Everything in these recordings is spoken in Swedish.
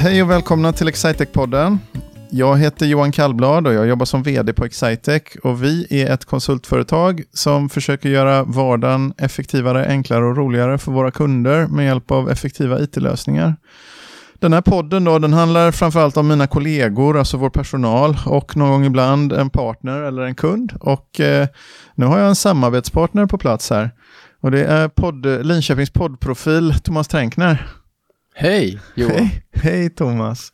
Hej och välkomna till Excitec-podden. Jag heter Johan Kallblad och jag jobbar som vd på Excitec. Och vi är ett konsultföretag som försöker göra vardagen effektivare, enklare och roligare för våra kunder med hjälp av effektiva it-lösningar. Den här podden då, den handlar framförallt om mina kollegor, alltså vår personal och någon gång ibland en partner eller en kund. Och eh, nu har jag en samarbetspartner på plats här. Och det är podd, Linköpings poddprofil Thomas Tränkner. Hej Johan. Hej, hej Thomas.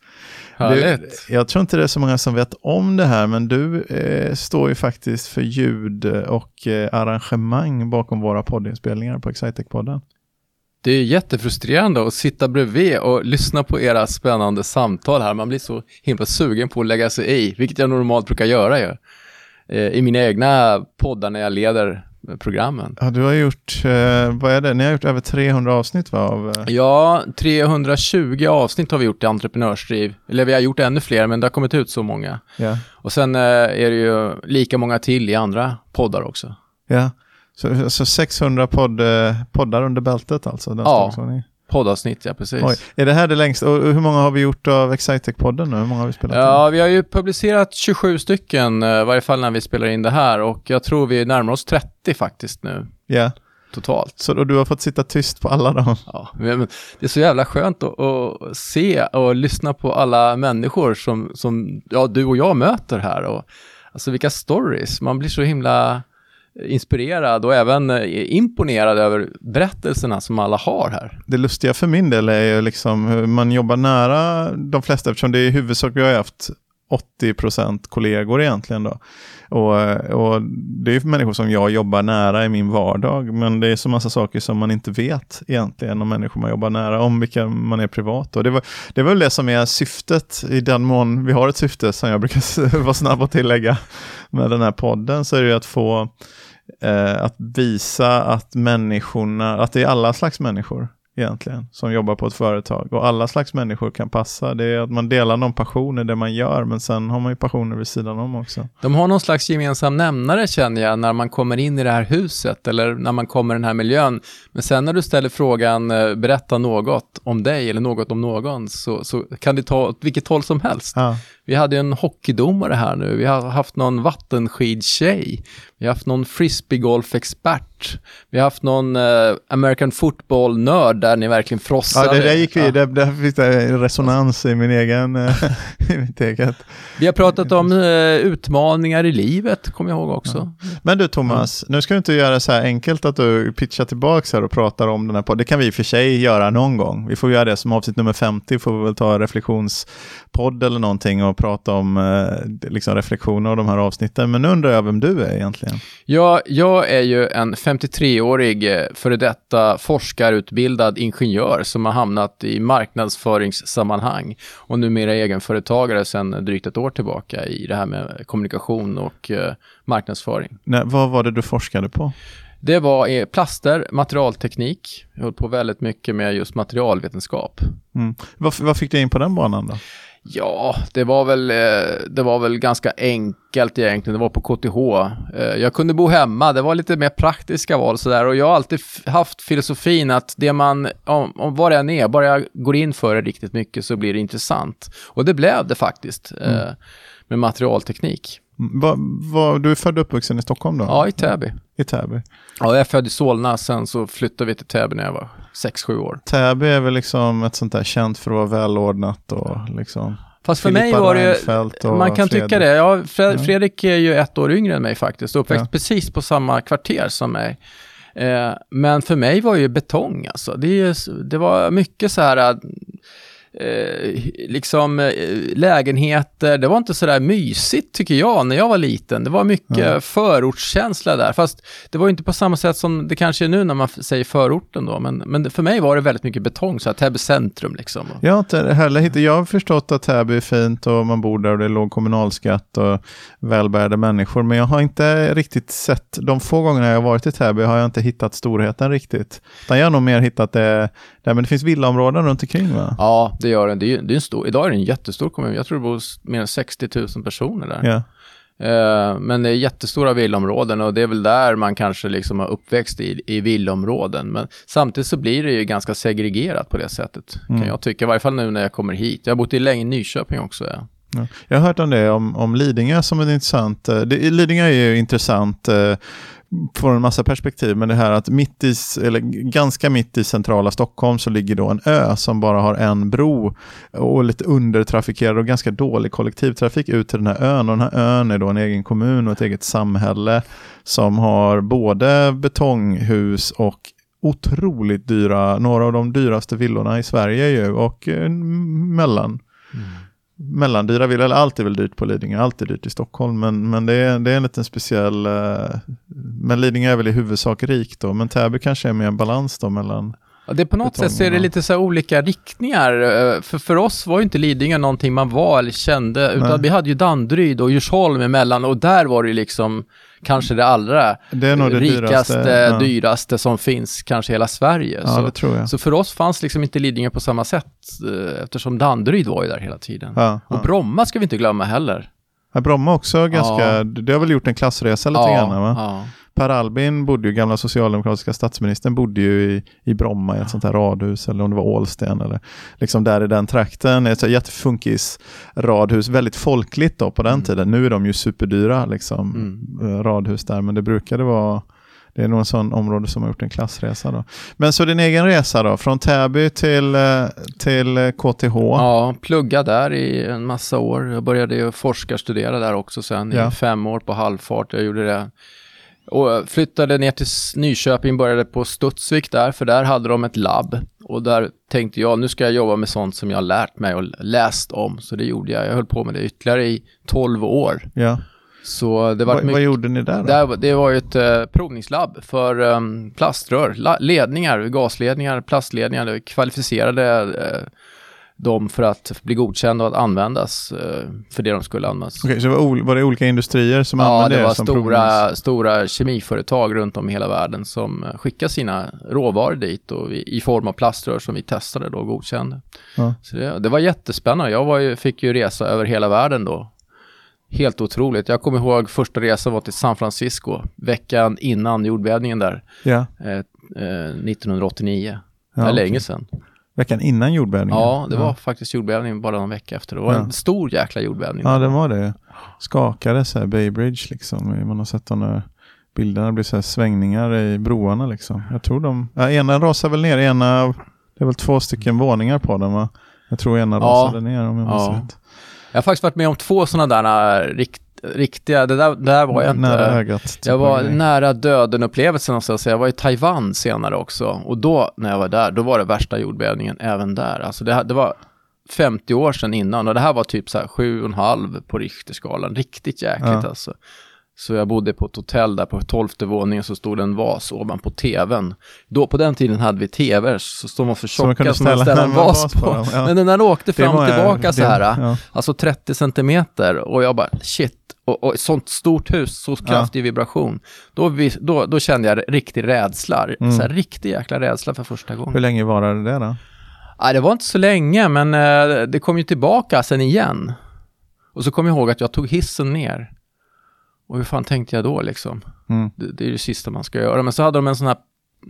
Härligt. Du, jag tror inte det är så många som vet om det här, men du eh, står ju faktiskt för ljud och eh, arrangemang bakom våra poddinspelningar på Excitec-podden. Det är jättefrustrerande att sitta bredvid och lyssna på era spännande samtal här. Man blir så himla sugen på att lägga sig i, vilket jag normalt brukar göra ju. Eh, I mina egna poddar när jag leder programmen. Ja, du har gjort, eh, vad är det, ni har gjort över 300 avsnitt va? Av, eh... Ja, 320 avsnitt har vi gjort i entreprenörsdriv. Eller vi har gjort ännu fler, men det har kommit ut så många. Ja. Och sen eh, är det ju lika många till i andra poddar också. Ja, så, så 600 podd, poddar under bältet alltså? Den Ja. Poddavsnitt, ja precis. Oj. Är det här det längsta? Och hur många har vi gjort av Excitec-podden nu? Hur många har vi spelat in? Ja, vi har ju publicerat 27 stycken, eh, i varje fall när vi spelar in det här. Och jag tror vi närmar oss 30 faktiskt nu, Ja, totalt. så då, du har fått sitta tyst på alla dem? Ja, men det är så jävla skönt att, att se och lyssna på alla människor som, som ja, du och jag möter här. Och, alltså vilka stories, man blir så himla inspirerad och även eh, imponerad över berättelserna som alla har här. Det lustiga för min del är ju liksom hur man jobbar nära de flesta, eftersom det är i huvudsak, vi har haft 80% kollegor egentligen då. Och, och det är ju människor som jag jobbar nära i min vardag, men det är så massa saker som man inte vet egentligen om människor man jobbar nära, om vilka man är privat. Och det, var, det var väl det som är syftet, i den mån vi har ett syfte som jag brukar vara snabb att tillägga med den här podden, så är det ju att få Eh, att visa att människorna, att det är alla slags människor egentligen som jobbar på ett företag och alla slags människor kan passa. Det är att man delar någon passion i det man gör men sen har man ju passioner vid sidan om också. De har någon slags gemensam nämnare känner jag när man kommer in i det här huset eller när man kommer i den här miljön. Men sen när du ställer frågan, eh, berätta något om dig eller något om någon, så, så kan det ta åt vilket håll som helst. Ja. Vi hade ju en hockeydomare här nu, vi har haft någon vattenskidtjej, vi har haft någon frisbeegolfexpert, vi har haft någon eh, American football-nörd där ni verkligen frossade. Ja, det där gick vi, Ja. det, där fick det resonans i min egen, eh, i mitt eget. Vi har pratat om eh, utmaningar i livet, kommer jag ihåg också. Men du Thomas, nu ska du inte göra så här enkelt att du pitchar tillbaka här och pratar om den här podden. Det kan vi i och för sig göra någon gång. Vi får göra det som avsnitt nummer 50, får vi väl ta reflektionspodd eller någonting och prata om eh, liksom reflektioner av de här avsnitten. Men nu undrar jag vem du är egentligen. Ja, jag är ju en 53-årig eh, före detta forskarutbildad ingenjör som har hamnat i marknadsföringssammanhang och numera egenföretagare sedan drygt ett år tillbaka i det här med kommunikation och eh, marknadsföring. Nej, vad var det du forskade på? Det var eh, plaster, materialteknik. Jag höll på väldigt mycket med just materialvetenskap. Mm. Vad, vad fick du in på den banan då? Ja, det var väl, eh, det var väl ganska enkelt egentligen. Det var på KTH. Eh, Jag kunde bo hemma. Det var lite mer praktiska val sådär. Och jag har alltid haft filosofin att det man, om, om vad det än är, bara jag går in för det riktigt mycket så blir det intressant. Och det blev det faktiskt. eh, Med materialteknik. Mm, Vad, vad, du är född och uppvuxen i Stockholm då? Ja, i Täby. I Täby. Ja, jag född i Solna, sen så flyttade vi till Täby när jag var 6-7 år. Täby är väl liksom ett sånt där känt för att vara välordnat och liksom Fast för Filippa mig var det man kan Fredrik. tycka det. Ja, Fred, Ja. Fredrik är ju ett år yngre än mig faktiskt, och uppväxt Ja. precis på samma kvarter som mig. Eh, men för mig var ju betong alltså. Det, var mycket så här, eh, liksom eh, lägenheter, det var inte så där mysigt tycker jag när jag var liten. Det var mycket Ja. förortskänsla där, fast det var ju inte på samma sätt som det kanske är nu när man säger förorten då, men, men för mig var det väldigt mycket betong, så här Täby centrum liksom. Jag har inte heller hittat, jag har förstått att Täby är fint och man bor där och det är låg kommunalskatt och välbärgade människor. Men jag har inte riktigt sett, de få gångerna jag har varit i Täby har jag inte hittat storheten riktigt. Utan jag har nog mer hittat det, där, men det finns villaområden runt omkring va? Ja, det gör den. Det är, det är en stor, idag är det en jättestor kommun. Jag tror det bor mer än 60 000 personer där. Ja. Eh, men det är jättestora villaområden och det är väl där man kanske liksom har uppväxt i, i villaområden. Men samtidigt så blir det ju ganska segregerat på det sättet, Mm. kan jag tycka. I varje fall nu när jag kommer hit. Jag har bott i länge i Nyköping också. Ja. Ja. Jag har hört om det, om, om Lidingö som en intressant, eh, det, Lidingö är ju intressant eh, från en massa perspektiv, men det här att mitt i, eller ganska mitt i centrala Stockholm så ligger då en ö som bara har en bro och lite undertrafikerad och ganska dålig kollektivtrafik ut till den här ön. Och den här ön är då en egen kommun och ett eget samhälle som har både betonghus och otroligt dyra, några av de dyraste villorna i Sverige ju och eh, mellan. mellan mellandyra villor, eller allt är väl dyrt på Lidingö, allt är dyrt i Stockholm, men, men det, är, det är en liten speciell, eh, men Lidingö är väl i huvudsak rikt då, men Täby kanske är mer en balans då mellan, Ja, det är på något sätt så är det lite så här olika riktningar. Eh, För, för oss var ju inte Lidingö någonting man var eller kände, utan Nej. vi hade ju Danderyd och Djursholm emellan och där var det ju liksom kanske det allra det det rikaste, dyraste. ja. dyraste som finns kanske i hela Sverige. Ja, så, så för oss fanns liksom inte Lidingö på samma sätt eh, eftersom Danderyd var ju där hela tiden. Ja, Och. Bromma ska vi inte glömma heller. Bromma också ganska, det har väl gjort en klassresa lite ja, grann va? Ja. Per Albin bodde ju, gamla socialdemokratiska statsministern, bodde ju i, i Bromma i ett sånt här radhus, eller om det var Ålsten, eller liksom där i den trakten. Ett jättefunkis radhus, väldigt folkligt då på den Mm. tiden. Nu är de ju superdyra, liksom, Mm. eh, radhus där, men det brukade vara det är nog en sån område som har gjort en klassresa då. Men så din egen resa då, från Täby till, eh, till eh, KTH? Ja, plugga där i en massa år. Jag började ju forskarstudera där också sen Ja. i fem år på halvfart. Jag gjorde det. Och flyttade ner till Nyköping, började på Studsvik där, för där hade de ett labb. Och där tänkte jag, nu ska jag jobba med sånt som jag har lärt mig och läst om. Så det gjorde jag. Jag höll på med det ytterligare i 12 år. Ja. Så det var mycket... vad gjorde ni där då? Där, det var ju ett eh, provningslabb för um, plaströr, la, ledningar, gasledningar, plastledningar, kvalificerade eh, dem för att bli godkända och att användas eh, för det de skulle användas. Okej, så det var, var det olika industrier som Ja, använde det er var som stora, stora kemiföretag runt om i hela världen som skickade sina råvaror dit och i, i form av plaströr som vi testade då och godkände. Ja. Så det, det var jättespännande. Jag var ju, fick ju resa över hela världen då. Helt otroligt. Jag kommer ihåg första resan var till San Francisco veckan innan jordbävningen där, Ja. eh, eh, 1989. Ja, det är länge sedan. Veckan innan jordbävningen? Ja, det var faktiskt jordbävning bara någon vecka efter. Det var Ja. en stor jäkla jordbävning. Ja, det var det. Skakade så här Bay Bridge liksom. Man har sett de där bilderna. Det blir så här svängningar i broarna liksom. Jag tror de... Ja, ena rasade väl ner. Ena... Det är väl två stycken våningar på den va? Jag tror ena Ja. rasade ner om jag minns Ja. rätt. Jag har faktiskt varit med om två sådana där äh, rikt, riktiga, det där, det där var jag inte. Nära ögat. typ Jag var nära döden-upplevelsen någonstans. Jag var i Taiwan senare också. Och då, när jag var där, då var det värsta jordbävningen även där. Alltså det, det var 50 år sedan innan och det här var typ så här 7,5 på Richterskalan. Riktigt jäkligt Ja. alltså. Så jag bodde på ett hotell där på tolfte våningen så stod det en vas ovanpå tvn. Då på den tiden hade vi tvr så stod man för Så tjocka som man ställa en vas på. på ja. Men den där åkte fram och tillbaka så här. ja. Alltså 30 centimeter och jag bara shit. Och, och sånt stort hus, så kraftig vibration. Då, vi, då, då kände jag riktig rädsla. Mm. Så här, riktig jäkla rädsla för första Hur gången. länge varade det då? Nej, det var inte så länge, men eh, det kom ju tillbaka sen igen. Och så kom jag ihåg att jag tog hissen ner. Och hur fan tänkte jag då liksom? Mm. Det, det är det sista man ska göra. Men så hade de en sån här,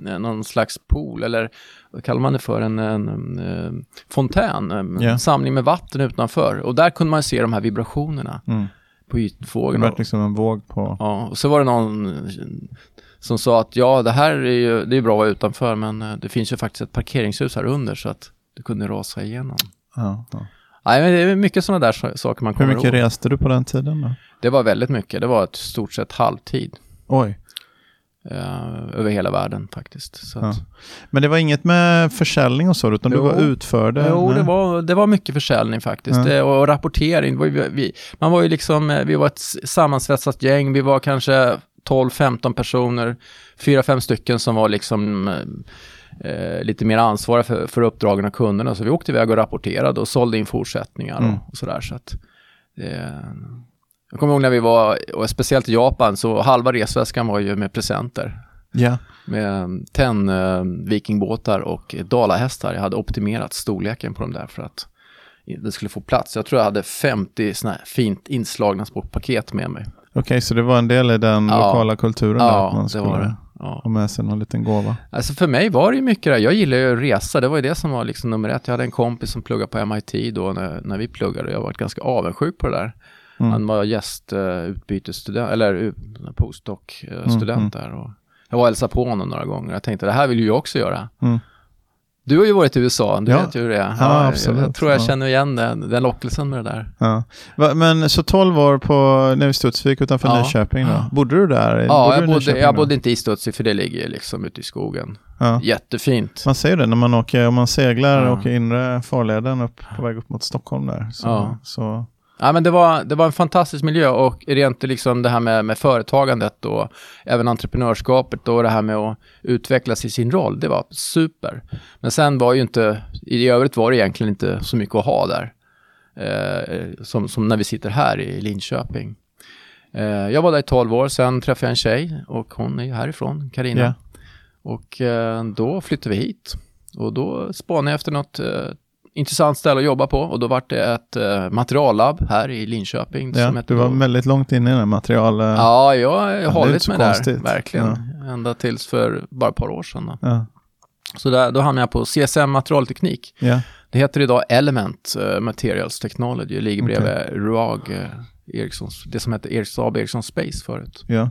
eh, någon slags pool, eller vad kallar man det för? En, en, en, eh, fontän, en Ja. samling med vatten utanför. Och där kunde man se de här vibrationerna Mm. på Det ytvågen. var liksom en våg på... Ja, och så var det någon eh, som sa att ja, det här är ju det är bra att vara utanför, men det finns ju faktiskt ett parkeringshus här under så att det kunde rasa igenom. Ja, ja. Nej, men det är mycket sådana där saker man Hur kommer mycket ihåg. reste du på den tiden då? Det var väldigt mycket. Det var ett stort sett halvtid Oj. eh, över hela världen faktiskt. Ja. att, Men det var inget med försäljning och så, utan du Jo. var utförde? Jo, det var, det var mycket försäljning faktiskt. Ja. Det, och rapportering. Var ju, vi, man var ju liksom, eh, vi var ett sammansvetsat gäng. Vi var kanske 12-15 personer. Fyra, fem stycken som var liksom eh, eh, lite mer ansvariga för, för uppdragen av kunderna. Så vi åkte iväg och rapporterade och sålde in fortsättningar Mm. och, och sådär. Så att, det, jag kommer ihåg när vi var, och speciellt i Japan, så halva resväskan var ju med presenter Ja. med tenn eh, vikingbåtar och dalahästar. Jag hade optimerat storleken på dem där för att det skulle få plats. Jag tror jag hade 50 såna fint inslagna små paket med mig. Okej, så det var en del i den Ja. lokala kulturen där, Ja, att man det skulle var det. Ja. ha med sig någon liten gåva. Alltså för mig var det ju mycket det. Jag gillar ju att resa. Det var ju det som var liksom nummer ett. Jag hade en kompis som pluggade på MIT då när, när vi pluggade. Jag var ganska avundsjuk på det där. Mm. Han var gästutbytesstudent, eller uh, postdoc-student Mm, där. Och jag var och hälsade på honom några gånger. Jag tänkte det här vill ju jag också göra. Mm. Du har ju varit i USA, du Ja. vet ju hur det är. Ja, absolut. jag tror jag Ja. känner igen den, den lockelsen med det där. Ja. Va, men så 12 år på nere i Studsvik utanför Ja. Nyköping då? Bodde du där? Ja, bodde jag bodde, jag bodde inte i Studsvik för det ligger ju liksom ute i skogen. Ja. Jättefint. Man ser det när man åker, om man seglar och åker inre farleden upp på väg upp mot Stockholm där. Så, så, Ja, men det, var, det var en fantastisk miljö och rent liksom det här med, med företagandet och även entreprenörskapet och det här med att utvecklas i sin roll, det var super. Men sen var ju inte, i övrigt var det egentligen inte så mycket att ha där. Eh, som, som när vi sitter här i Linköping. Eh, jag var där i 12 år, sen träffade jag en tjej och hon är ju härifrån, Karina. Ja. Och eh, då flyttade vi hit. Och då spanade jag efter något eh, intressant ställe att jobba på och då var det ett eh, materiallabb här i Linköping. ja, du var då- väldigt långt inne i den material... Ja, jag har hållit mig där, verkligen. Ända tills för bara ett par år sedan. Då. Ja. Så där, då hamnade jag på CSM materialteknik. Ja. Det heter idag Element eh, Materials Technology, ligger bredvid RUAG, eh, Ericssons, det som hette Ericsson, AB Ericsson Space förut. ja.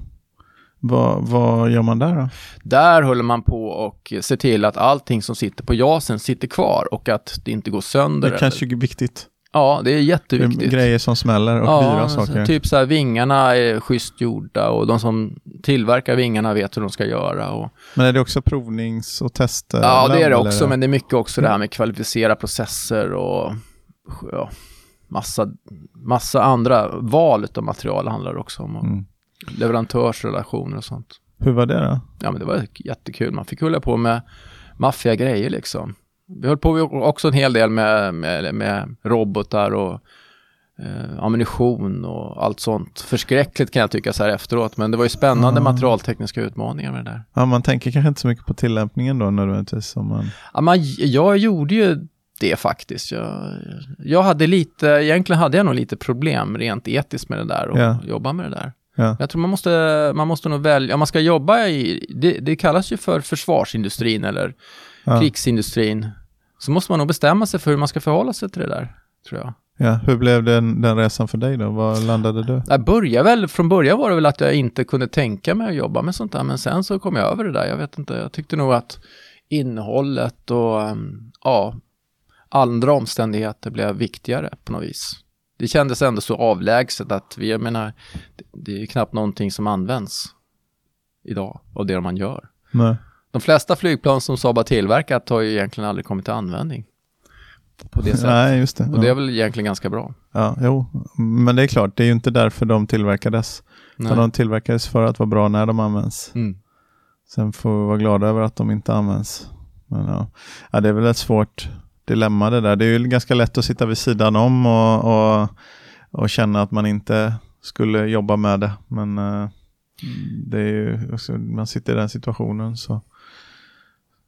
Vad, vad gör man där då? Där håller man på och ser till att allting som sitter på jasen sitter kvar och att det inte går sönder. Det kanske är viktigt. Ja, det är Det är jätteviktigt. grejer som smäller och dyra saker. typ så här vingarna är schysst gjorda och de som tillverkar vingarna vet hur de ska göra. Och, Men är det också provnings och tester? ja, det är det eller? också, men det är mycket också det här med kvalificera processer och ja, massa, massa andra val av material handlar det också om. Och Mm. Leverantörsrelationer och sånt. Hur var det då? Ja, men det var jättekul. Man fick hålla på med maffiga grejer liksom. Vi höll på också en hel del med, med, med robotar och eh, ammunition och allt sånt. Förskräckligt kan jag tycka så här efteråt, men det var ju spännande Ah. materialtekniska utmaningar med det där. Ja, man tänker kanske inte så mycket på tillämpningen då nödvändigtvis. Man... Ja, man, jag gjorde ju det faktiskt. Jag, jag hade lite, egentligen hade jag nog lite problem rent etiskt med det där och Ja. jobba med det där. Ja. Jag tror man måste, man måste nog välja, om man ska jobba i, det, det kallas ju för försvarsindustrin eller Ja. krigsindustrin, så måste man nog bestämma sig för hur man ska förhålla sig till det där, tror jag. Ja. Hur blev den, den resan för dig då? Var landade du? Jag började väl, från början var det väl att jag inte kunde tänka mig att jobba med sånt där, men sen så kom jag över det där, jag vet inte, jag tyckte nog att innehållet och ja, andra omständigheter blev viktigare på något vis. Det kändes ändå så avlägset att vi, jag menar, det, är knappt någonting som används idag av det man gör. Nej. De flesta flygplan som Saab har tillverkat har ju egentligen aldrig kommit till användning på det sättet. Nej, just det. Och det är Ja. väl egentligen ganska bra. ja, jo. Men det är klart, det är ju inte därför de tillverkades. Utan de tillverkades för att vara bra när de används. Mm. Sen får vi vara glada över att de inte används. Men ja, ja det är väl ett svårt dilemma det där. Det är ju ganska lätt att sitta vid sidan om och, och, och känna att man inte skulle jobba med det. Men eh, det är ju också, man sitter i den situationen så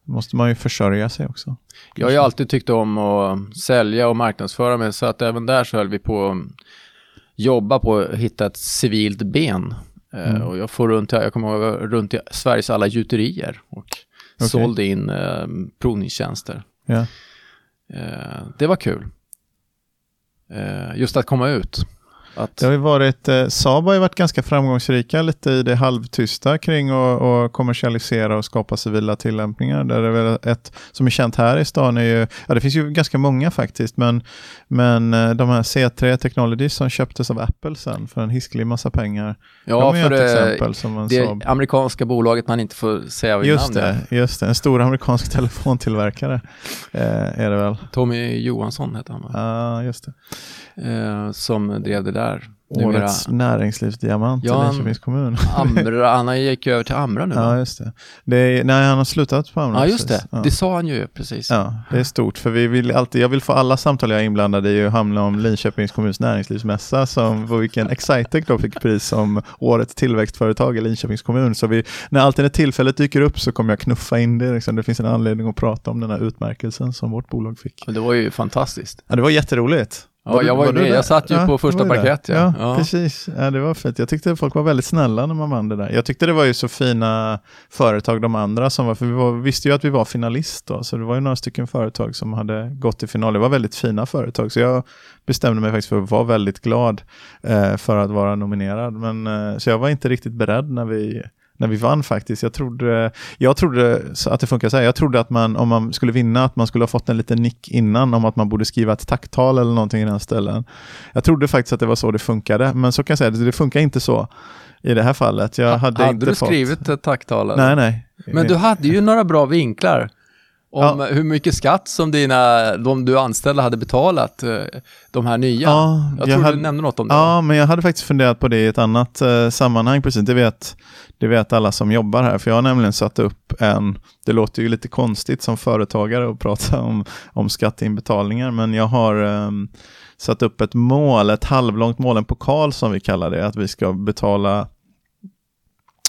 måste man ju försörja sig också. Jag har ju alltid tyckt om att sälja och marknadsföra mig så att även där så höll vi på att jobba på att hitta ett civilt ben. Eh, Mm. Och jag får runt, jag kommer ihåg, runt i Sveriges alla gjuterier och Okej. sålde in eh, provningstjänster. Ja. Eh, det var kul. Eh, just att komma ut. Att, Det har ju varit, eh, Saab har ju varit ganska framgångsrika lite i det halvtysta kring att kommersialisera och skapa civila tillämpningar. Där det är väl ett som är känt här i stan är ju, ja det finns ju ganska många faktiskt, men, men eh, de här C3 Technologies som köptes av Apple sen för en hisklig massa pengar. ja, de är för ett det, exempel som en det Saab. amerikanska bolaget man inte får säga vid Just namn. det, just det, en stor amerikansk telefontillverkare eh, är det väl. Tommy Johansson heter han va? Ja, just det. Eh, som drev det där. Numera Årets näringslivsdiamant Ja, i Linköpings kommun. Amra, han gick över till Amra nu? Ja, just det. det är, nej, han har slutat på Amra. Ja, just det. Ja. Det sa han ju precis. Ja, det är stort för vi vill alltid, jag vill få alla samtal jag är inblandad i att handla om Linköpings kommuns näringslivsmässa som på vilken Excitec då fick pris som årets tillväxtföretag i Linköpings kommun. Så vi, när alltid när tillfället dyker upp så kommer jag knuffa in det. Liksom. Det finns en anledning att prata om den här utmärkelsen som vårt bolag fick. Men det var ju fantastiskt. Ja, det var jätteroligt. Ja, jag var ju med. Jag satt ju ja, på första parkett. Ja. Ja, precis. Ja, det var fint. Jag tyckte folk var väldigt snälla när man vann det där. Jag tyckte det var ju så fina företag de andra som var, för vi var, visste ju att vi var finalist då, så det var ju några stycken företag som hade gått till final. Det var väldigt fina företag, så jag bestämde mig faktiskt för att vara väldigt glad eh, för att vara nominerad. Men, eh, så jag var inte riktigt beredd när vi när vi vann faktiskt. Jag trodde, jag trodde att det funkar så här. Jag trodde att man, om man skulle vinna, att man skulle ha fått en liten nick innan om att man borde skriva ett tacktal eller någonting i den ställen. Jag trodde faktiskt att det var så det funkade, men så kan jag säga, det funkar inte så i det här fallet. Jag hade, hade inte du fått... skrivit ett tacktal? Nej, nej. Men du hade ju några bra vinklar om ja. hur mycket skatt som dina, de du anställda hade betalat, eh, de här nya. Ja, jag, jag tror hade, du nämnde något om det. Ja, men jag hade faktiskt funderat på det i ett annat eh, sammanhang. Precis, det vet, det vet alla som jobbar här. För jag har nämligen satt upp en, det låter ju lite konstigt som företagare att prata om, om skatteinbetalningar, men jag har eh, satt upp ett mål, ett halvlångt mål, en pokal som vi kallar det, att vi ska betala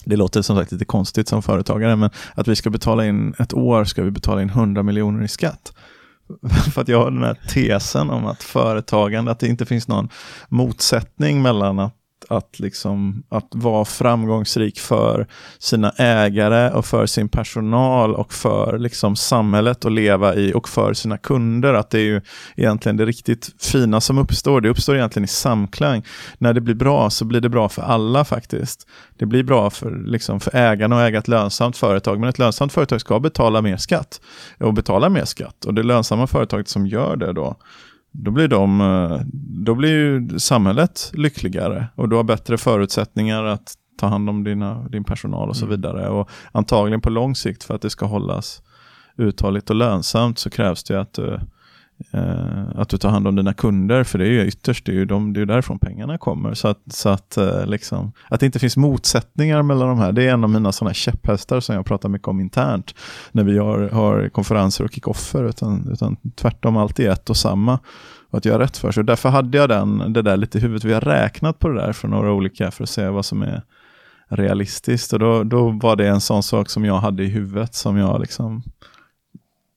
det låter som sagt lite konstigt som företagare, men att vi ska betala in, ett år ska vi betala in 100 miljoner i skatt. För att jag har den här tesen om att företagande, att det inte finns någon motsättning mellan att att, liksom, att vara framgångsrik för sina ägare och för sin personal och för liksom, samhället att leva i och för sina kunder. Att det är ju egentligen det riktigt fina som uppstår. Det uppstår egentligen i samklang. När det blir bra så blir det bra för alla faktiskt. Det blir bra för, liksom, för ägarna att äga ett lönsamt företag. Men ett lönsamt företag ska betala mer skatt och betala mer skatt. Och det lönsamma företaget som gör det då då blir, de, eh, då blir ju samhället lyckligare och du har bättre förutsättningar att ta hand om dina, din personal och så mm. vidare. Och antagligen på lång sikt för att det ska hållas uthålligt och lönsamt så krävs det att du, Eh, att du tar hand om dina kunder, för det är ju ytterst det är ju de, det är därifrån pengarna kommer. Så, att, så att, eh, liksom, att det inte finns motsättningar mellan de här, det är en av mina sådana käpphästar som jag pratar mycket om internt när vi har, har konferenser och kickoffer, utan, utan tvärtom alltid ett och samma och att göra rätt för sig. Därför hade jag den, det där lite i huvudet. Vi har räknat på det där för några olika för att se vad som är realistiskt. Och då, då var det en sån sak som jag hade i huvudet som jag liksom,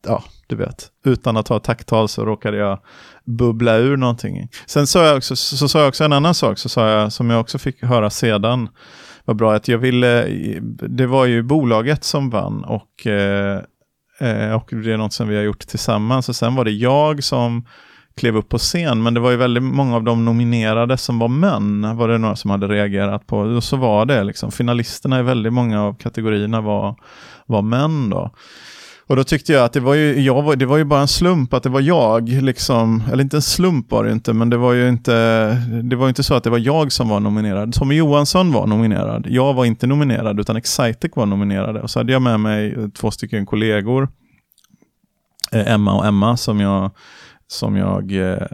ja, du vet, utan att ha tacktal så råkade jag bubbla ur någonting. Sen sa jag också, så sa jag också en annan sak så sa jag, som jag också fick höra sedan, var bra att jag ville, det var ju bolaget som vann och, eh, eh och det är något som vi har gjort tillsammans och sen var det jag som klev upp på scen, men det var ju väldigt många av de nominerade som var män, var det några som hade reagerat på. Och så var det liksom, finalisterna i väldigt många av kategorierna var, var män då. Och då tyckte jag att det var ju, jag var, det var ju bara en slump att det var jag, liksom, eller inte en slump var det inte, men det var ju inte, det var inte så att det var jag som var nominerad. Tommy Johansson var nominerad, jag var inte nominerad utan Excitec var nominerade. Och så hade jag med mig två stycken kollegor, eh, Emma och Emma, som jag som, jag, eh,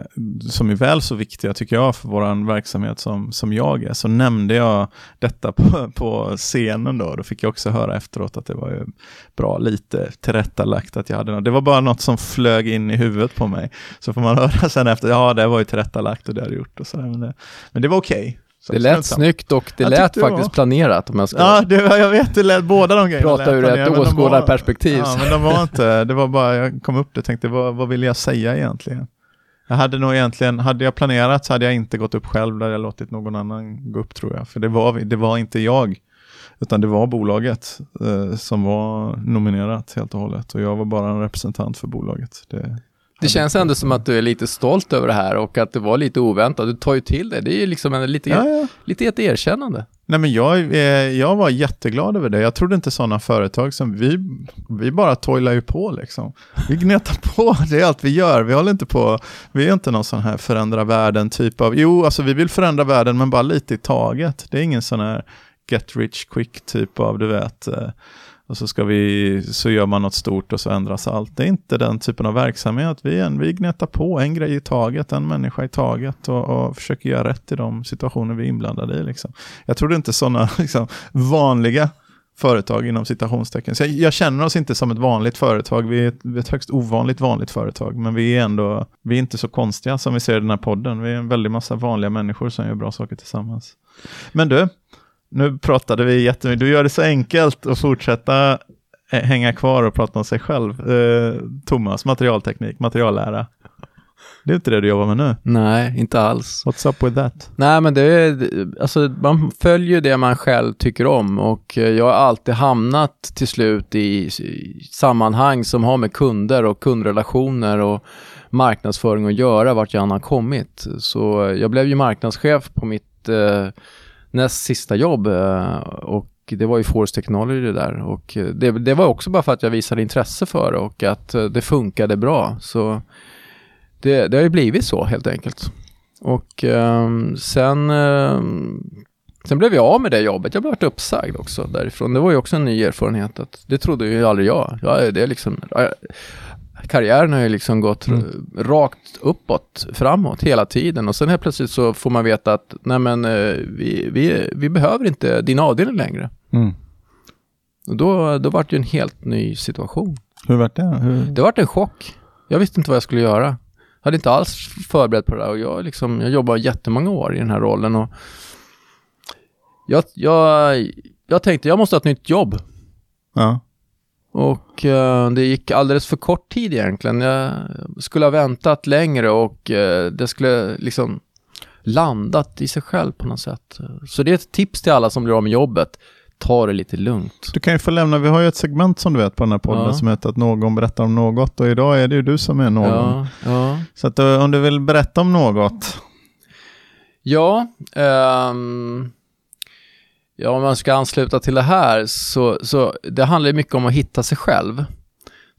som är väl så viktiga tycker jag för vår verksamhet som, som jag är, så nämnde jag detta på, på scenen då. Då fick jag också höra efteråt att det var ju bra lite tillrättalagt att jag hade Det var bara något som flög in i huvudet på mig. Så får man höra sen efter, ja det var ju tillrättalagt och det har gjort och sådär. Men det, men det var okej. Okay. Så det lät snyggt och det jag lät faktiskt var... planerat om jag ska... Ja, det, jag vet, det lät båda de grejerna. Prata ur ett åskådarperspektiv. Ja, men de var inte, det var bara, jag kom upp och tänkte, vad, vad vill jag säga egentligen? Jag hade nog egentligen, hade jag planerat så hade jag inte gått upp själv, där jag låtit någon annan gå upp tror jag. För det var, det var inte jag, utan det var bolaget eh, som var nominerat helt och hållet. Och jag var bara en representant för bolaget. Det, det känns ändå som att du är lite stolt över det här och att det var lite oväntat. Du tar ju till det. Det är ju liksom en, lite, ja, ja. lite ett erkännande. Nej, men jag, eh, jag var jätteglad över det. Jag trodde inte sådana företag som vi, vi bara toilar ju på liksom. Vi gnetar på, det är allt vi gör. Vi håller inte på, vi är inte någon sån här förändra världen typ av, jo alltså vi vill förändra världen men bara lite i taget. Det är ingen sån här get rich quick typ av, du vet, eh, och så, ska vi, så gör man något stort och så ändras allt. Det är inte den typen av verksamhet. Vi, en, vi gnetar på en grej i taget, en människa i taget och, och försöker göra rätt i de situationer vi är inblandade i. Liksom. Jag det inte sådana liksom, vanliga företag inom citationstecken. Så jag, jag, känner oss inte som ett vanligt företag. Vi är ett, vi är ett högst ovanligt vanligt företag, men vi är ändå, vi är inte så konstiga som vi ser i den här podden. Vi är en väldig massa vanliga människor som gör bra saker tillsammans. Men du, nu pratade vi jättemycket, du gör det så enkelt att fortsätta hänga kvar och prata om sig själv. Eh, Thomas, materialteknik, materiallära. Det är inte det du jobbar med nu. Nej, inte alls. What's up with that? Nej, men det är, alltså man följer det man själv tycker om och eh, jag har alltid hamnat till slut i, i sammanhang som har med kunder och kundrelationer och marknadsföring att göra vart jag än har kommit. Så jag blev ju marknadschef på mitt eh, näst sista jobb eh, och det var ju Force Technology det där och eh, det, det, var också bara för att jag visade intresse för det och att eh, det funkade bra. Så det, det har ju blivit så helt enkelt. Och um, sen, um, sen blev jag av med det jobbet. Jag blev uppsagd också därifrån. Det var ju också en ny erfarenhet. Att det trodde ju aldrig jag. jag det är liksom, karriären har ju liksom gått mm. rakt uppåt, framåt hela tiden. Och sen helt plötsligt så får man veta att nej men eh, vi, vi, vi behöver inte din avdelning längre. Mm. Och då, då var det ju en helt ny situation. Hur var det? Hur... Det var en chock. Jag visste inte vad jag skulle göra. Jag hade inte alls förberett på det där och jag, liksom, jag jobbade jättemånga år i den här rollen och jag, jag, jag tänkte jag måste ha ett nytt jobb. Ja. Och uh, det gick alldeles för kort tid egentligen. Jag skulle ha väntat längre och uh, det skulle liksom landat i sig själv på något sätt. Så det är ett tips till alla som blir av med jobbet ta det lite lugnt. Du kan ju få lämna, vi har ju ett segment som du vet på den här podden ja. som heter att någon berättar om något och idag är det ju du som är någon. Ja, ja. Så att eh, om du vill berätta om något. Ja, um, ja om man ska ansluta till det här så, så det handlar mycket om att hitta sig själv.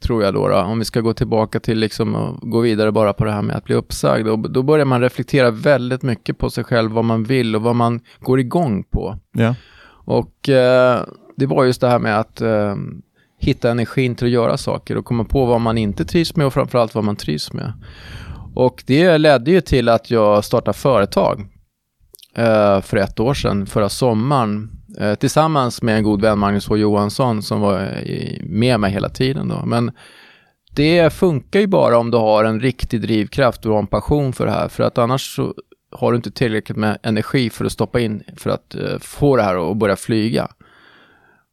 Tror jag då, då. om vi ska gå tillbaka till liksom och gå vidare bara på det här med att bli uppsagd. Och då börjar man reflektera väldigt mycket på sig själv, vad man vill och vad man går igång på. Ja. Och eh, det var just det här med att eh, hitta energin till att göra saker och komma på vad man inte trivs med och framförallt vad man trivs med. Och det ledde ju till att jag startade företag för ett år sedan, förra sommaren, eh, tillsammans med en god vän, Magnus H Johansson, som var i, med mig hela tiden då. Men det funkar ju bara om du har en riktig drivkraft och har en passion för det här, för att annars så har du inte tillräckligt med energi för att stoppa in för att få det här att börja flyga.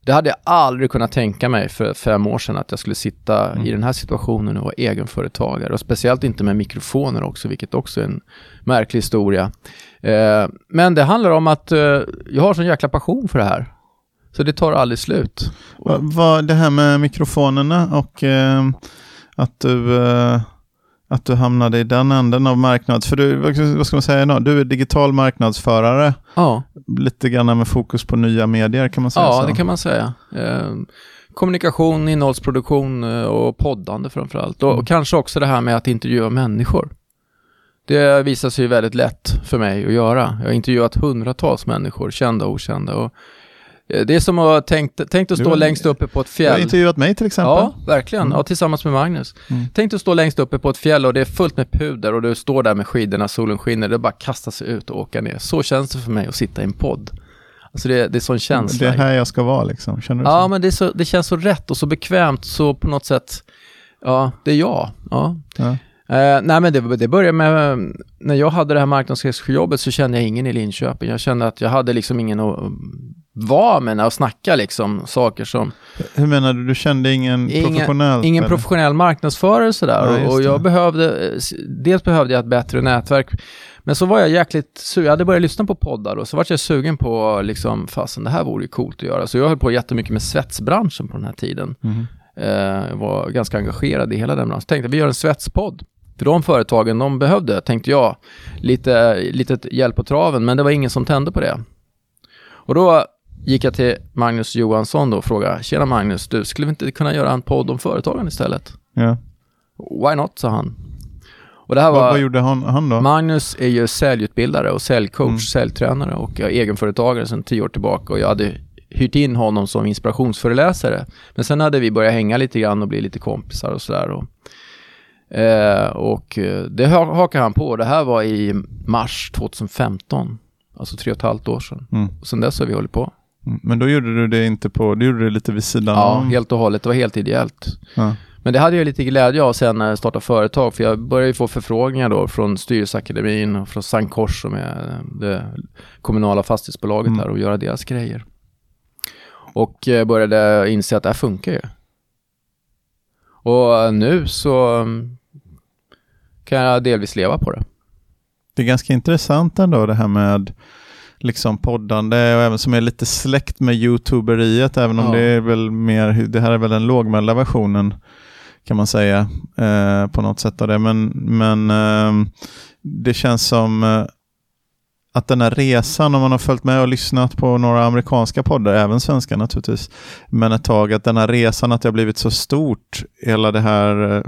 Det hade jag aldrig kunnat tänka mig för fem år sedan att jag skulle sitta mm. i den här situationen och vara egenföretagare och speciellt inte med mikrofoner också, vilket också är en märklig historia. Uh, men det handlar om att uh, jag har sån jäkla passion för det här. Så det tar aldrig slut. Va, det här med mikrofonerna och att du att du hamnade i den änden av marknads... För du, vad ska man säga? Du är digital marknadsförare. Ja. Lite grann med fokus på nya medier kan man säga Ja, så. det kan man säga. Eh, kommunikation, innehållsproduktion eh, och poddande framförallt. Och, mm. och kanske också det här med att intervjua människor. Det visar sig väldigt lätt för mig att göra. Jag har intervjuat hundratals människor, kända och okända. Och Eh, det är som att tänkt, tänkt att stå du, längst uppe på ett fjäll. Du har intervjuat mig till exempel. Ja, verkligen. Mm. Ja, tillsammans med Magnus. Mm. Tänk att stå längst uppe på ett fjäll och det är fullt med puder och du står där med skidorna, solen skiner, det bara kastar sig ut och åka ner. Så känns det för mig att sitta i en podd. Alltså det, det är sån känsla. Det är här jag ska vara liksom, känner du Ja, så? men det, så, det känns så rätt och så bekvämt, så på något sätt, ja, det är jag. Ja. ja. Uh, nej men det, det började med, när jag hade det här marknadschefsjobbet så kände jag ingen i Linköping. Jag kände att jag hade liksom ingen att vara med och snacka liksom saker som... Hur menar du? Du kände ingen, ingen professionell? Ingen eller? professionell marknadsförare sådär. Ja, och jag behövde, dels behövde jag ett bättre nätverk. Men så var jag jäkligt sugen, jag hade börjat lyssna på poddar och så var jag sugen på liksom, fasen det här vore ju coolt att göra. Så jag höll på jättemycket med svetsbranschen på den här tiden. Mm. Eh, var ganska engagerad i hela den branschen. Tänkte vi gör en svetspodd. För de företagen, de behövde, tänkte jag, lite, lite hjälp på traven, men det var ingen som tände på det. Och då gick jag till Magnus Johansson då och frågade, tjena Magnus, du skulle vi inte kunna göra en podd om företagen istället? Ja. Why not, sa han. Och det här var, vad, vad gjorde han, han, då? Magnus är ju säljutbildare och säljcoach, mm. säljtränare och jag är egenföretagare sedan tio år tillbaka och jag hade hyrt in honom som inspirationsföreläsare. Men sen hade vi börjat hänga lite grann och bli lite kompisar och sådär. Eh, och eh, det hakade han på. Det här var i mars 2015. Alltså tre och ett halvt år sedan. Mm. Och sen dess har vi hållit på. Mm. Men då gjorde du det inte på, du gjorde det lite vid sidan Ja, om. helt och hållet. Det var helt ideellt. Ja. Men det hade jag lite glädje av sen när jag startade företag. För jag började få förfrågningar då från Styrelseakademin och från Sankt Kors som är det kommunala fastighetsbolaget mm. där och göra deras grejer. Och eh, började inse att det här funkar ju. Och nu så kan jag delvis leva på det. Det är ganska intressant ändå det här med liksom poddande och även som är lite släkt med youtuberiet, även om Ja. det är väl mer, det här är väl den lågmälda versionen kan man säga eh, på något sätt av det. Men, men eh, det känns som eh, att den här resan, om man har följt med och lyssnat på några amerikanska poddar, även svenska naturligtvis, men ett tag, att den här resan, att det har blivit så stort, hela det här eh,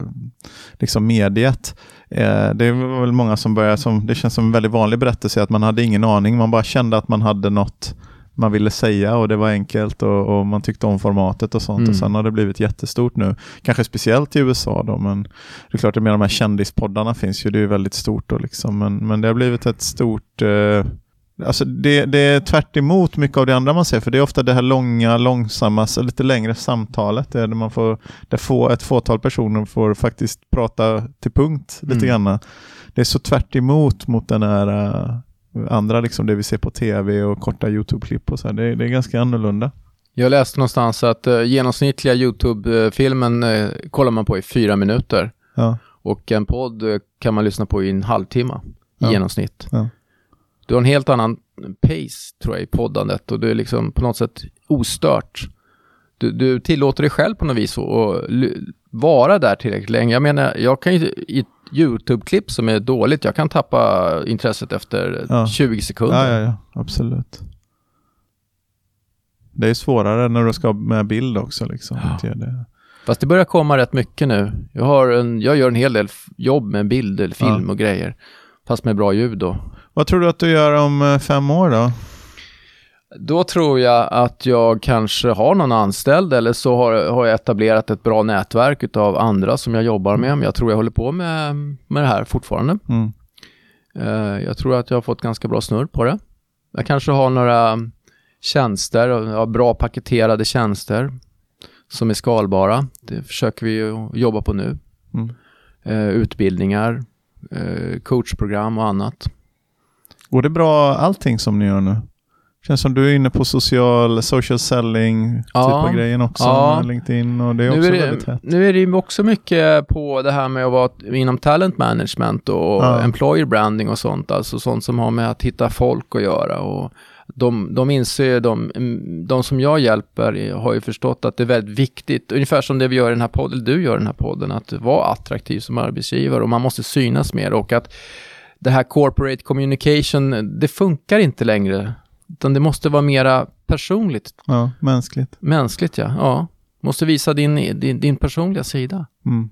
liksom mediet, eh, det var väl många som började, som, det känns som en väldigt vanlig berättelse, att man hade ingen aning, man bara kände att man hade något man ville säga och det var enkelt och, och man tyckte om formatet och sånt Mm. och sen har det blivit jättestort nu. Kanske speciellt i USA då, men det är klart att med de här kändispoddarna finns ju, det är väldigt stort då liksom, men, men det har blivit ett stort eh, Alltså det, det är tvärt emot mycket av det andra man ser, för det är ofta det här långa, långsamma, så lite längre samtalet, är där man får, där få, ett fåtal personer får faktiskt prata till punkt lite Mm. grann. Det är så tvärt emot mot den här eh, andra, liksom det vi ser på tv och korta YouTube-klipp och så här. Det, är- det är ganska annorlunda. Jag läste någonstans att uh, genomsnittliga YouTube-filmen uh, kollar man på i fyra minuter Ja, och en podd eh, kan man lyssna på i en halvtimme i Ja. genomsnitt. Ja. Du har en helt annan pace tror jag i poddandet och du är liksom på något sätt ostört. Du, du tillåter dig själv på något vis att vara där tillräckligt länge. Jag menar, jag kan ju i YouTube-klipp som är dåligt, jag kan tappa intresset efter Ja. 20 sekunder. ja, ja, ja absolut. Det är svårare när du ska med bild också. Liksom. Ja. Det. Fast det börjar komma rätt mycket nu. Jag, har en, jag gör en hel del jobb med bild eller film och grejer. Fast med bra ljud då. Vad tror du att du gör om eh, fem år då? Då tror jag att jag kanske har någon anställd eller så har, har jag etablerat ett bra nätverk utav andra som jag jobbar med. Men jag tror jag håller på med, med det här fortfarande. Mm. Eh, jag tror att jag har fått ganska bra snurr på det. Jag kanske har några tjänster, ja, bra paketerade tjänster som är skalbara. Det försöker vi jobba på nu. Mm. Eh, utbildningar, eh, coachprogram och annat. Går det bra allting som ni gör nu? Känns som du är inne på social, social selling typ Ja. av grejen också Ja. LinkedIn och det är Nu också är, väldigt det, hett. nu är det ju också mycket på det här med att vara inom talent management och Ja. employer branding och sånt, alltså sånt som har med att hitta folk att göra. Och de, de inser, de, de som jag hjälper har ju förstått att det är väldigt viktigt, ungefär som det vi gör i den här podden, du gör i den här podden, att vara attraktiv som arbetsgivare och man måste synas mer och att det här corporate communication, det funkar inte längre, utan det måste vara mera personligt, Ja, mänskligt. mänskligt ja. ja. Måste visa din, din, din personliga sida. Mm.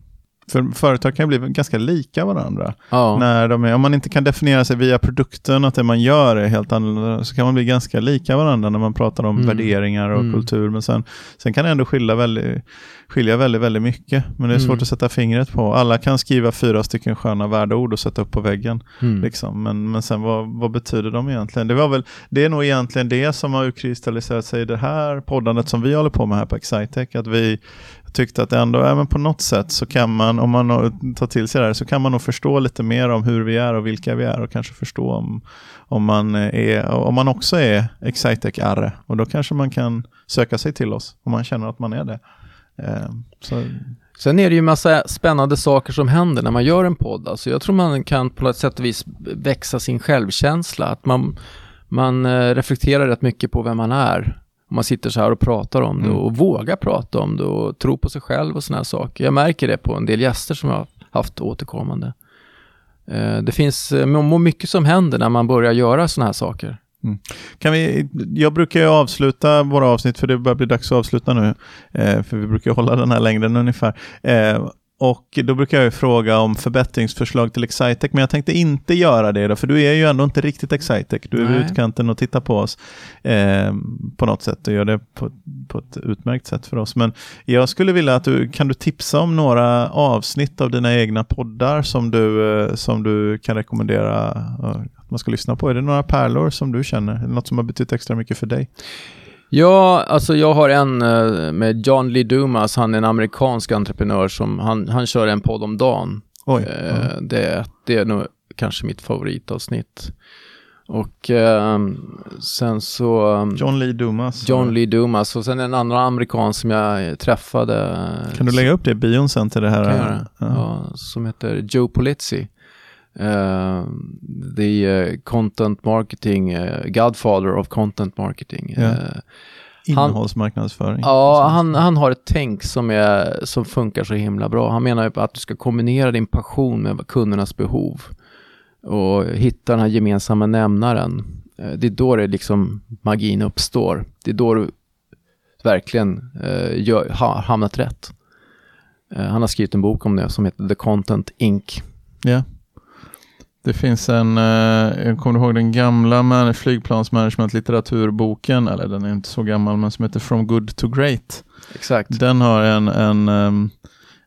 För företag kan bli ganska lika varandra. Ja. När de är, om man inte kan definiera sig via produkten, att det man gör är helt annorlunda, så kan man bli ganska lika varandra när man pratar om Mm. värderingar och Mm. kultur. Men sen, sen kan det ändå skilja väldigt, skilja väldigt, väldigt mycket. Men det är svårt Mm. att sätta fingret på. Alla kan skriva fyra stycken sköna värdeord och sätta upp på väggen. Mm. Liksom. Men, men sen vad, vad betyder de egentligen? Det, var väl, det är nog egentligen det som har utkristalliserat sig i det här poddandet som vi håller på med här på Excitec. Att vi tyckte att ändå, ja, men på något sätt så kan man, om man tar till sig det här, så kan man nog förstå lite mer om hur vi är och vilka vi är och kanske förstå om, om, man, är, om man också är Excitec-arre. Och då kanske man kan söka sig till oss om man känner att man är det. Ehm, så, Sen är det ju massa spännande saker som händer när man gör en podd. Alltså jag tror man kan på något sätt och vis växa sin självkänsla. Att man, man eh, reflekterar rätt mycket på vem man är. Om man sitter så här och pratar om det Mm. och vågar prata om det och tro på sig själv och sådana här saker. Jag märker det på en del gäster som jag har haft återkommande. Eh, Det finns eh, mycket som händer när man börjar göra sådana här saker. Kan vi, jag brukar ju avsluta våra avsnitt, för det börjar bli dags att avsluta nu, eh, för vi brukar hålla den här längden ungefär. Eh, och då brukar jag ju fråga om förbättringsförslag till Excitec, men jag tänkte inte göra det då, för du är ju ändå inte riktigt Excitec. Du är vid Nej. utkanten och tittar på oss eh, på något sätt och gör det på, på ett utmärkt sätt för oss. Men jag skulle vilja att du, kan du tipsa om några avsnitt av dina egna poddar som du, eh, som du kan rekommendera eh, att man ska lyssna på? Är det några pärlor som du känner? Något som har betytt extra mycket för dig? Ja, alltså jag har en eh, med John Lee Dumas, han är en amerikansk entreprenör som, han, han kör en podd om dagen. Oj. Eh, det, är- det är nog kanske mitt favoritavsnitt. Och eh, sen så... ja. John Lee Dumas. John Lee Dumas och sen en annan amerikan som jag träffade. Kan du lägga upp det i bion sen till det här? Kan jag. Ja. Ja, som heter Joe Polizzi. Uh, the uh, content marketing, uh, godfather of content marketing. Ja. Innehållsmarknadsföring. Ja, han, han har ett tänk som, är, som funkar så himla bra. Han menar ju att du ska kombinera din passion med kundernas behov och hitta den här gemensamma nämnaren. Det är då det liksom magin uppstår. Det är då du verkligen gör, har hamnat rätt. Han har skrivit en bok om det som heter The Content Inc. Ja. Det finns en, eh, jag kommer ihåg den gamla flygplansmanagement-litteraturboken, eller den är inte så gammal, men som heter From Good to Great. Exakt. Den har en, en,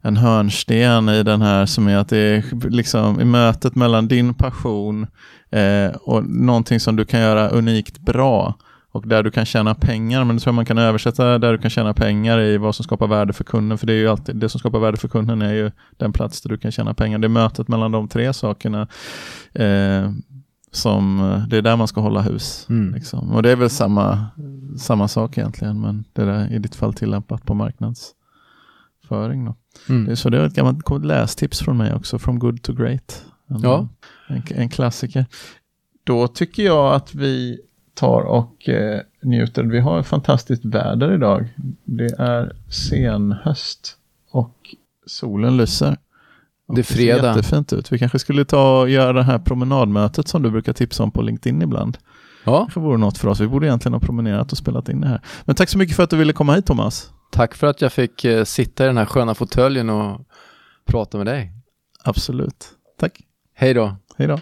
en hörnsten i den här som är att det är liksom i mötet mellan din passion eh, och någonting som du kan göra unikt bra och där du kan tjäna pengar, men det tror jag man kan översätta där du kan tjäna pengar i vad som skapar värde för kunden, för det är ju alltid det som skapar värde för kunden är ju den plats där du kan tjäna pengar. Det är mötet mellan de tre sakerna eh, som, det är där man ska hålla hus. Mm. Liksom. Och det är väl samma, samma sak egentligen, men det är i ditt fall tillämpat på marknadsföring. Mm. Så det är ett gammalt lästips från mig också, From Good to Great. En, ja. en, en klassiker. Då tycker jag att vi tar och eh, njuter. Vi har fantastiskt väder idag. Det är senhöst och solen lyser. Och det är fredag. Det ser jättefint ut. Vi kanske skulle ta och göra det här promenadmötet som du brukar tipsa om på LinkedIn ibland. Ja. Det vore något för oss. Vi borde egentligen ha promenerat och spelat in det här. Men tack så mycket för att du ville komma hit Thomas. Tack för att jag fick eh, sitta i den här sköna fåtöljen och prata med dig. Absolut. Tack. Hej då. Hej då.